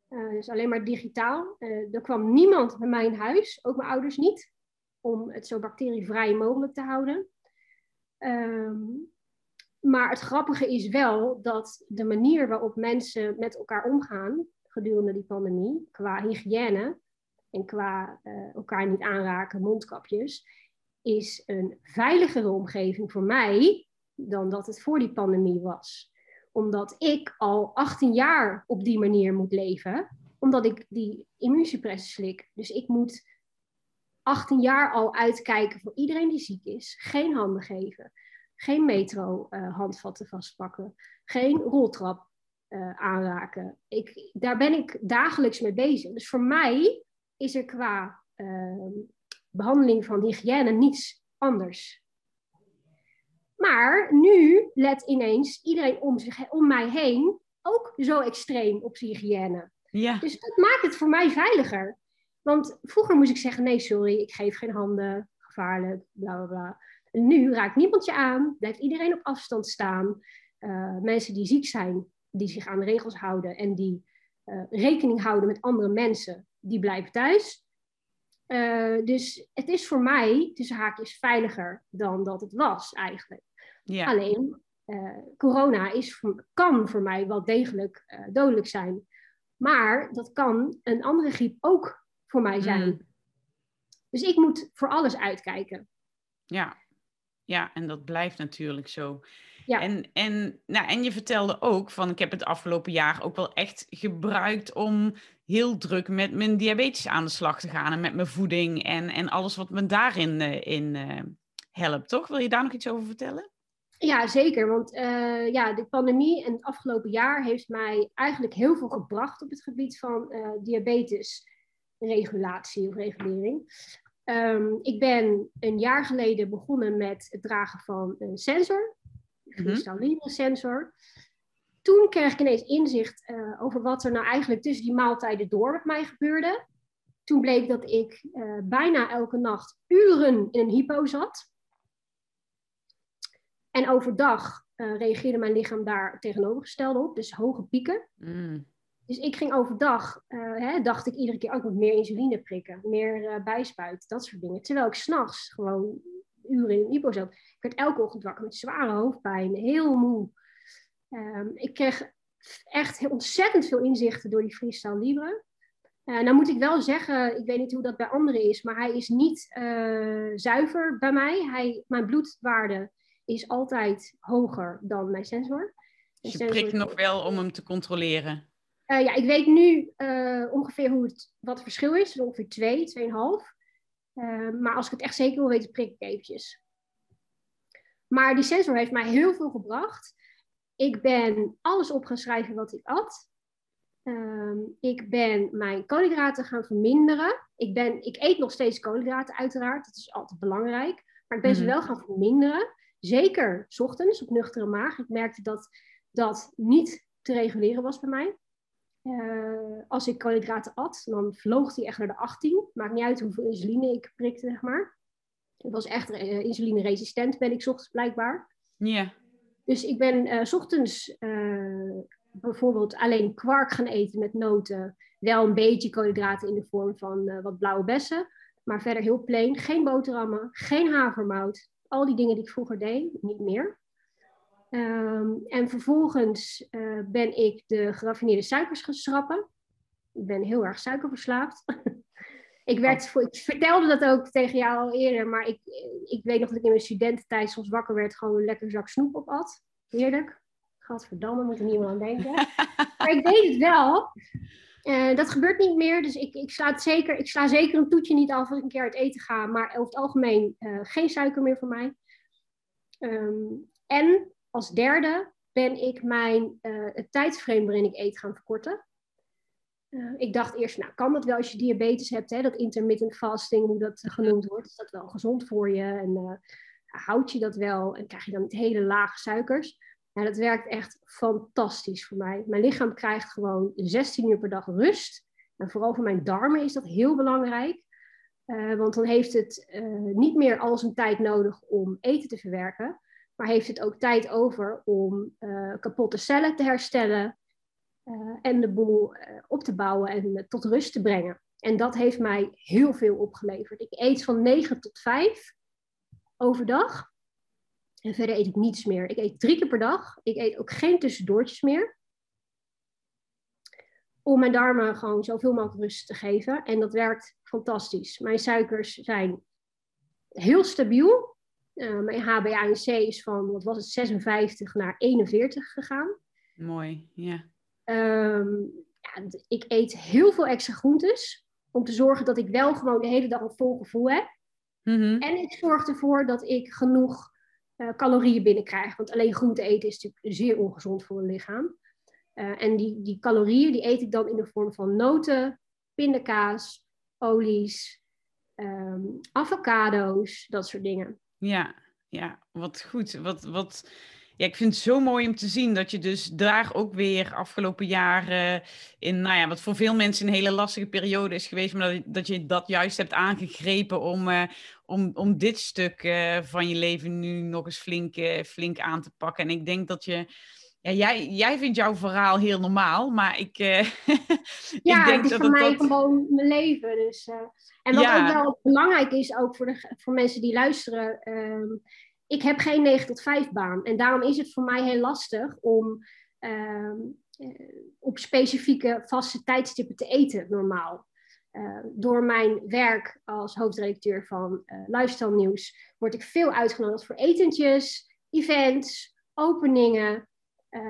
dus alleen maar digitaal. er kwam niemand bij mij in huis, ook mijn ouders niet om het zo bacterievrij mogelijk te houden. Um, maar het grappige is wel dat de manier waarop mensen met elkaar omgaan gedurende die pandemie, qua hygiëne en qua uh, elkaar niet aanraken, mondkapjes, is een veiligere omgeving voor mij dan dat het voor die pandemie was. Omdat ik al 18 jaar op die manier moet leven, omdat ik die immuunsuppressie slik. Dus ik moet 18 jaar al uitkijken voor iedereen die ziek is. Geen handen geven. Geen metro uh, handvatten vastpakken. Geen roltrap uh, aanraken. Ik, daar ben ik dagelijks mee bezig. Dus voor mij is er qua uh, behandeling van hygiëne niets anders. Maar nu let ineens iedereen om, zich, om mij heen ook zo extreem op zijn hygiëne. Ja. Dus dat maakt het voor mij veiliger. Want vroeger moest ik zeggen: nee, sorry, ik geef geen handen, gevaarlijk, bla bla bla. En nu raakt niemand je aan, blijft iedereen op afstand staan. Uh, mensen die ziek zijn, die zich aan de regels houden en die uh, rekening houden met andere mensen, die blijven thuis. Uh, dus het is voor mij, tussen haakjes, veiliger dan dat het was eigenlijk. Ja. Alleen, corona is, kan voor mij wel degelijk dodelijk zijn. Maar dat kan een andere griep ook voor mij zijn. Mm. Dus ik moet voor alles uitkijken. Ja, ja en dat blijft natuurlijk zo. Ja. En, en, nou, en je vertelde ook van, ik heb het afgelopen jaar ook wel echt gebruikt om heel druk met mijn diabetes aan de slag te gaan en met mijn voeding en, en alles wat me daarin uh, in, uh, helpt, toch? Wil je daar nog iets over vertellen? Ja, zeker. Want uh, ja, de pandemie en het afgelopen jaar heeft mij eigenlijk heel veel gebracht op het gebied van diabetes regulatie of regulering. Um, ik ben een jaar geleden begonnen met het dragen van een sensor, een kristalline sensor. Toen kreeg ik ineens inzicht uh, over wat er nou eigenlijk tussen die maaltijden door met mij gebeurde. Toen bleek dat ik uh, bijna elke nacht uren in een hypo zat. En overdag uh, reageerde mijn lichaam daar tegenovergesteld op, dus hoge pieken. Mm. Dus ik ging overdag, uh, hè, dacht ik iedere keer ook oh, meer insuline prikken, meer uh, bijspuit, dat soort dingen. Terwijl ik s'nachts gewoon uren in een hypo zat. Ik werd elke ochtend wakker met zware hoofdpijn, heel moe. Um, ik kreeg echt ontzettend veel inzichten door die freestyle libre. Uh, nou moet ik wel zeggen, ik weet niet hoe dat bij anderen is, maar hij is niet uh, zuiver bij mij. Hij, mijn bloedwaarde is altijd hoger dan mijn sensor. Dus je prikt nog wel om hem te controleren? Uh, ja, ik weet nu ongeveer hoe het, wat het verschil is. Ongeveer 2, 2,5. Maar als ik het echt zeker wil weten, prik ik eventjes. Maar die sensor heeft mij heel veel gebracht. Ik ben alles op gaan schrijven wat ik at. Ehm, ik ben mijn koolhydraten gaan verminderen. Ik, ben, ik eet nog steeds koolhydraten, uiteraard. Dat is altijd belangrijk. Maar ik ben ze mhm. wel gaan verminderen. Zeker s ochtends op nuchtere maag. Ik merkte dat dat niet te reguleren was bij mij. Uh, als ik koolhydraten at, dan vloog die echt naar de 18. Maakt niet uit hoeveel insuline ik prikte, zeg maar. Ik was echt uh, insulineresistent, ben ik ochtends blijkbaar. Ja. Dus ik ben uh, s ochtends bijvoorbeeld alleen kwark gaan eten met noten. Wel een beetje koolhydraten in de vorm van wat blauwe bessen. Maar verder heel plain. Geen boterhammen, geen havermout. Al die dingen die ik vroeger deed, niet meer. Um, en vervolgens uh, ben ik de geraffineerde suikers gaan schrappen. Ik ben heel erg suikerverslaafd. ik, werd, oh. ik vertelde dat ook tegen jou al eerder, maar ik, ik weet nog dat ik in mijn studententijd soms wakker werd, gewoon een lekker zak snoep op at. Heerlijk. Gadverdamme, moet er niemand aan denken. maar ik deed het wel. Uh, dat gebeurt niet meer, dus ik, ik, sla zeker, ik sla zeker een toetje niet af als ik een keer uit eten ga. Maar over het algemeen uh, geen suiker meer voor mij. Um, en als derde ben ik mijn, uh, het tijdsframe waarin ik eet gaan verkorten. ik dacht eerst, nou kan dat wel als je diabetes hebt, hè, dat intermittent fasting, hoe dat genoemd wordt. Is dat wel gezond voor je en houd je dat wel en krijg je dan niet hele lage suikers. Ja, dat werkt echt fantastisch voor mij. Mijn lichaam krijgt gewoon 16 uur per dag rust. En vooral voor mijn darmen is dat heel belangrijk. Uh, want dan heeft het uh, niet meer al zijn tijd nodig om eten te verwerken. Maar heeft het ook tijd over om uh, kapotte cellen te herstellen. en de boel op te bouwen en tot rust te brengen. En dat heeft mij heel veel opgeleverd. Ik eet van 9 tot 5 overdag. En verder eet ik niets meer. Ik eet drie keer per dag. Ik eet ook geen tussendoortjes meer. Om mijn darmen gewoon zoveel mogelijk rust te geven. En dat werkt fantastisch. Mijn suikers zijn heel stabiel. Uh, mijn HbA1c is van, wat was het, 56 naar 41 gegaan. Mooi, ja. Um, ja. Ik eet heel veel extra groentes. Om te zorgen dat ik wel gewoon de hele dag een vol gevoel heb. Mm -hmm. En ik zorg ervoor dat ik genoeg uh, calorieën binnenkrijgen. Want alleen groente eten is natuurlijk zeer ongezond voor een lichaam. Uh, en die, die calorieën die eet ik dan in de vorm van noten, pindakaas, olies, um, avocado's, dat soort dingen. Ja, ja, wat goed. Wat, wat, ja, ik vind het zo mooi om te zien dat je dus daar ook weer afgelopen jaren in, nou ja, wat voor veel mensen een hele lastige periode is geweest, maar dat, dat je dat juist hebt aangegrepen om, uh, om, om dit stuk uh, van je leven nu nog eens flink, uh, flink aan te pakken. En ik denk dat je, ja, jij, jij vindt jouw verhaal heel normaal, maar ik, ja, ik denk het is dat voor mij dat... gewoon mijn leven. Dus, en wat ja. ook wel belangrijk is, ook voor, de, voor mensen die luisteren, ehm, ik heb geen 9 tot 5 baan. En daarom is het voor mij heel lastig om uh, op specifieke vaste tijdstippen te eten normaal. Uh, door mijn werk als hoofdredacteur van uh, Lifestyle Nieuws word ik veel uitgenodigd voor etentjes, events, openingen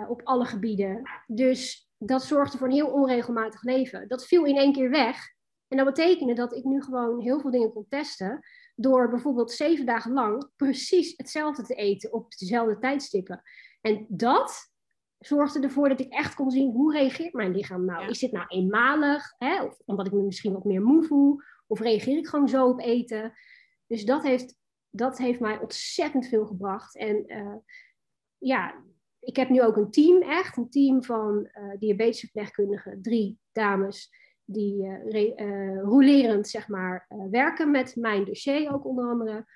op alle gebieden. Dus dat zorgde voor een heel onregelmatig leven. Dat viel in één keer weg. En dat betekende dat ik nu gewoon heel veel dingen kon testen door bijvoorbeeld zeven dagen lang precies hetzelfde te eten op dezelfde tijdstippen. En dat zorgde ervoor dat ik echt kon zien hoe reageert mijn lichaam nou. Is dit nou eenmalig, hè? of omdat ik me misschien wat meer moe voel, of reageer ik gewoon zo op eten. Dus dat heeft, dat heeft mij ontzettend veel gebracht. En uh, ja, ik heb nu ook een team, echt een team van uh, diabetesverpleegkundigen, drie dames die uh, rolerend zeg maar, werken met mijn dossier ook onder andere.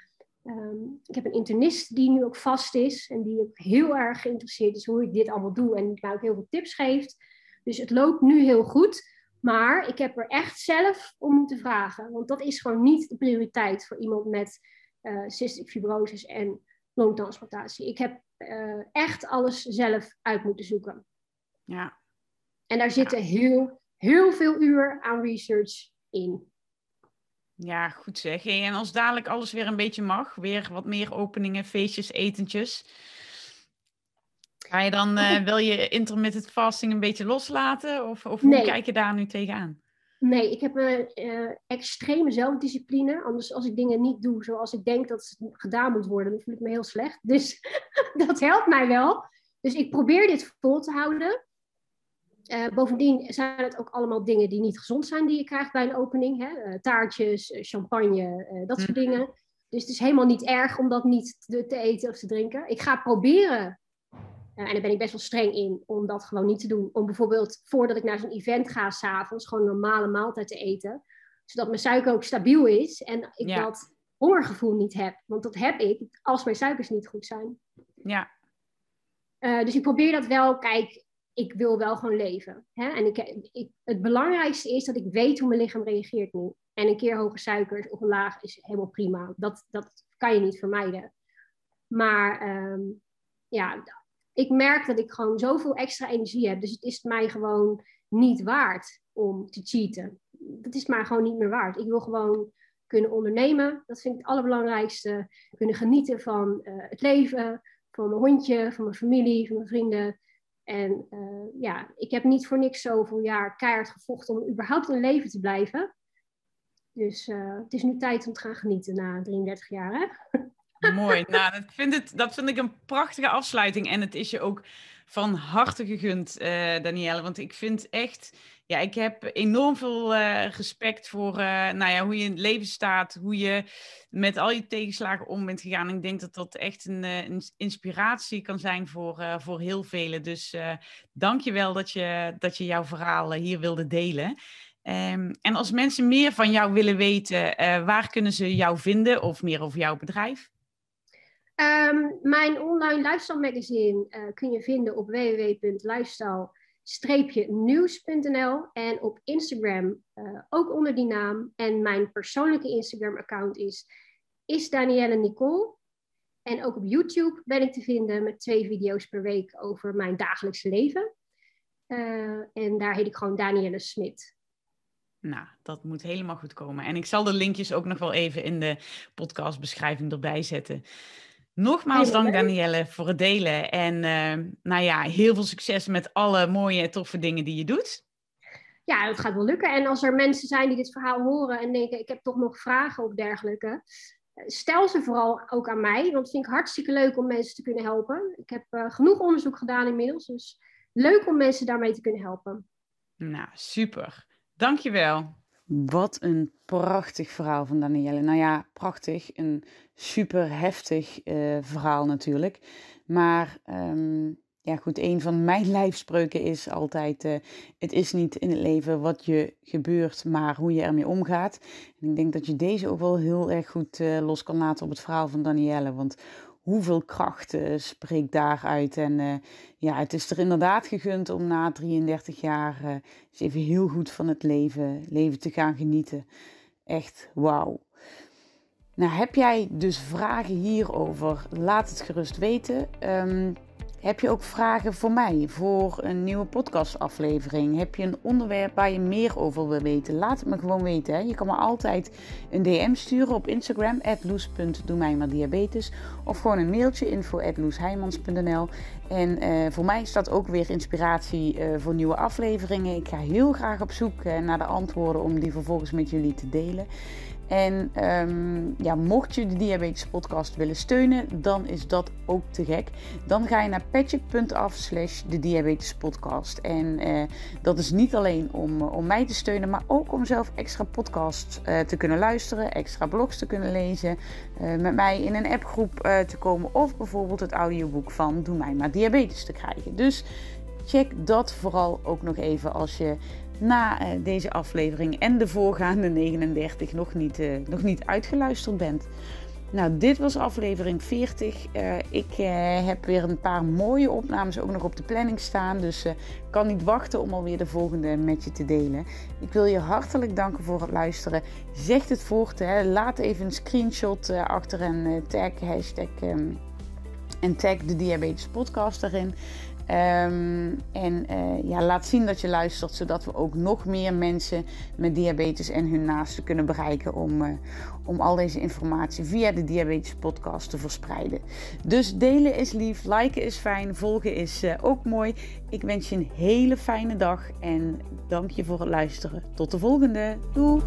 Um, ik heb een internist die nu ook vast is en die ook heel erg geïnteresseerd is hoe ik dit allemaal doe en mij ook heel veel tips geeft. Dus het loopt nu heel goed. Maar ik heb er echt zelf om moeten vragen. Want dat is gewoon niet de prioriteit voor iemand met cystic fibrosis en longtransplantatie. Ik heb uh, echt alles zelf uit moeten zoeken. Ja. En daar zitten heel, heel veel uur aan research in. Ja, goed zeg. En als dadelijk alles weer een beetje mag, weer wat meer openingen, feestjes, etentjes. Ga je dan uh, wel je intermittent fasting een beetje loslaten? Of, of hoe kijk je daar nu tegenaan? Nee, ik heb een uh, extreme zelfdiscipline. Anders als ik dingen niet doe zoals ik denk dat het gedaan moet worden, dan voel ik me heel slecht. Dus dat helpt mij wel. Dus ik probeer dit vol te houden. Uh, bovendien zijn het ook allemaal dingen die niet gezond zijn die je krijgt bij een opening. Hè? Uh, taartjes, champagne, dat soort mhm. dingen. Dus het is helemaal niet erg om dat niet te, te eten of te drinken. Ik ga proberen en daar ben ik best wel streng in om dat gewoon niet te doen. Om bijvoorbeeld voordat ik naar zo'n event ga, s'avonds gewoon een normale maaltijd te eten. Zodat mijn suiker ook stabiel is en ik dat hongergevoel niet heb. Want dat heb ik als mijn suikers niet goed zijn. Ja. Uh, dus ik probeer dat wel. Kijk, ik wil wel gewoon leven. Hè? En ik, ik, het belangrijkste is dat ik weet hoe mijn lichaam reageert nu. En een keer hoge suikers of een laag is helemaal prima. Dat, dat kan je niet vermijden. Maar um, ja, ik merk dat ik gewoon zoveel extra energie heb. Dus het is mij gewoon niet waard om te cheaten. Dat is maar gewoon niet meer waard. Ik wil gewoon kunnen ondernemen. Dat vind ik het allerbelangrijkste. Kunnen genieten van uh, het leven, van mijn hondje, van mijn familie, van mijn vrienden. En uh, ja, ik heb niet voor niks zoveel jaar keihard gevochten om überhaupt in leven te blijven. Dus uh, het is nu tijd om te gaan genieten na 33 jaar. Hè? Mooi. Nou, dat vind, het, dat vind ik een prachtige afsluiting. En het is je ook van harte gegund, uh, Danielle. Want ik vind echt, ja, ik heb enorm veel uh, respect voor uh, nou ja, hoe je in het leven staat, hoe je met al je tegenslagen om bent gegaan. En ik denk dat dat echt een, een inspiratie kan zijn voor, voor heel velen. Dus dank je wel dat je, dat je jouw verhaal hier wilde delen. Um, en als mensen meer van jou willen weten, waar kunnen ze jou vinden of meer over jouw bedrijf? Um, mijn online lifestyle magazine uh, kun je vinden op www.lifestyle-nieuws.nl en op Instagram uh, ook onder die naam. En mijn persoonlijke Instagram account is, is Danielle Nicole. En ook op YouTube ben ik te vinden met twee video's per week over mijn dagelijkse leven. Uh, en daar heet ik gewoon Danielle Smit. Nou, dat moet helemaal goed komen. En ik zal de linkjes ook nog wel even in de podcastbeschrijving erbij zetten. Nogmaals dank Danielle voor het delen. En uh, nou ja, heel veel succes met alle mooie toffe dingen die je doet. Ja, het gaat wel lukken. En als er mensen zijn die dit verhaal horen en denken, ik heb toch nog vragen of dergelijke. Eh, stel ze vooral ook aan mij, want het vind ik hartstikke leuk om mensen te kunnen helpen. Ik heb uh, genoeg onderzoek gedaan inmiddels, dus leuk om mensen daarmee te kunnen helpen. Nou, super. Dankjewel. Wat een prachtig verhaal van Danielle. Nou ja, prachtig. Een super heftig uh, verhaal natuurlijk. Maar um, ja, goed, een van mijn lijfspreuken is altijd: uh, het is niet in het leven wat je gebeurt, maar hoe je ermee omgaat. En ik denk dat je deze ook wel heel erg goed uh, los kan laten op het verhaal van Danielle. Want hoeveel kracht uh, spreekt daaruit. En uh, ja, het is er inderdaad gegund om na 33 jaar uh, eens even heel goed van het leven, leven te gaan genieten. Echt wauw. Nou, heb jij dus vragen hierover? Laat het gerust weten. Um, heb je ook vragen voor mij voor een nieuwe podcastaflevering? Heb je een onderwerp waar je meer over wil weten? Laat het me gewoon weten. Hè. Je kan me altijd een DM sturen op Instagram, diabetes Of gewoon een mailtje, info.loesheimans.nl En uh, voor mij staat ook weer inspiratie uh, voor nieuwe afleveringen. Ik ga heel graag op zoek uh, naar de antwoorden om die vervolgens met jullie te delen. En um, ja, mocht je de Diabetes Podcast willen steunen, dan is dat ook te gek. Dan ga je naar petje.af slash de Diabetes Podcast. En uh, dat is niet alleen om, om mij te steunen, maar ook om zelf extra podcasts uh, te kunnen luisteren, extra blogs te kunnen lezen, met mij in een appgroep te komen of bijvoorbeeld het audioboek van Doe mij maar diabetes te krijgen. Dus check dat vooral ook nog even als je na uh, deze aflevering en de voorgaande 39 nog niet, uh, nog niet uitgeluisterd bent. Nou, dit was aflevering 40. Uh, eh, ik heb weer een paar mooie opnames ook nog op de planning staan. Dus uh, kan niet wachten om alweer de volgende met je te delen. Ik wil je hartelijk danken voor het luisteren. Zeg het voort. Hè. Laat even een screenshot achter en tag hashtag. Um, en tag de Diabetes Podcast erin. Um, en uh, ja, laat zien dat je luistert, zodat we ook nog meer mensen met diabetes en hun naasten kunnen bereiken om, uh, om al deze informatie via de Diabetes Podcast te verspreiden. Dus delen is lief, liken is fijn, volgen is uh, ook mooi. Ik wens je een hele fijne dag en dank je voor het luisteren. Tot de volgende. Doeg!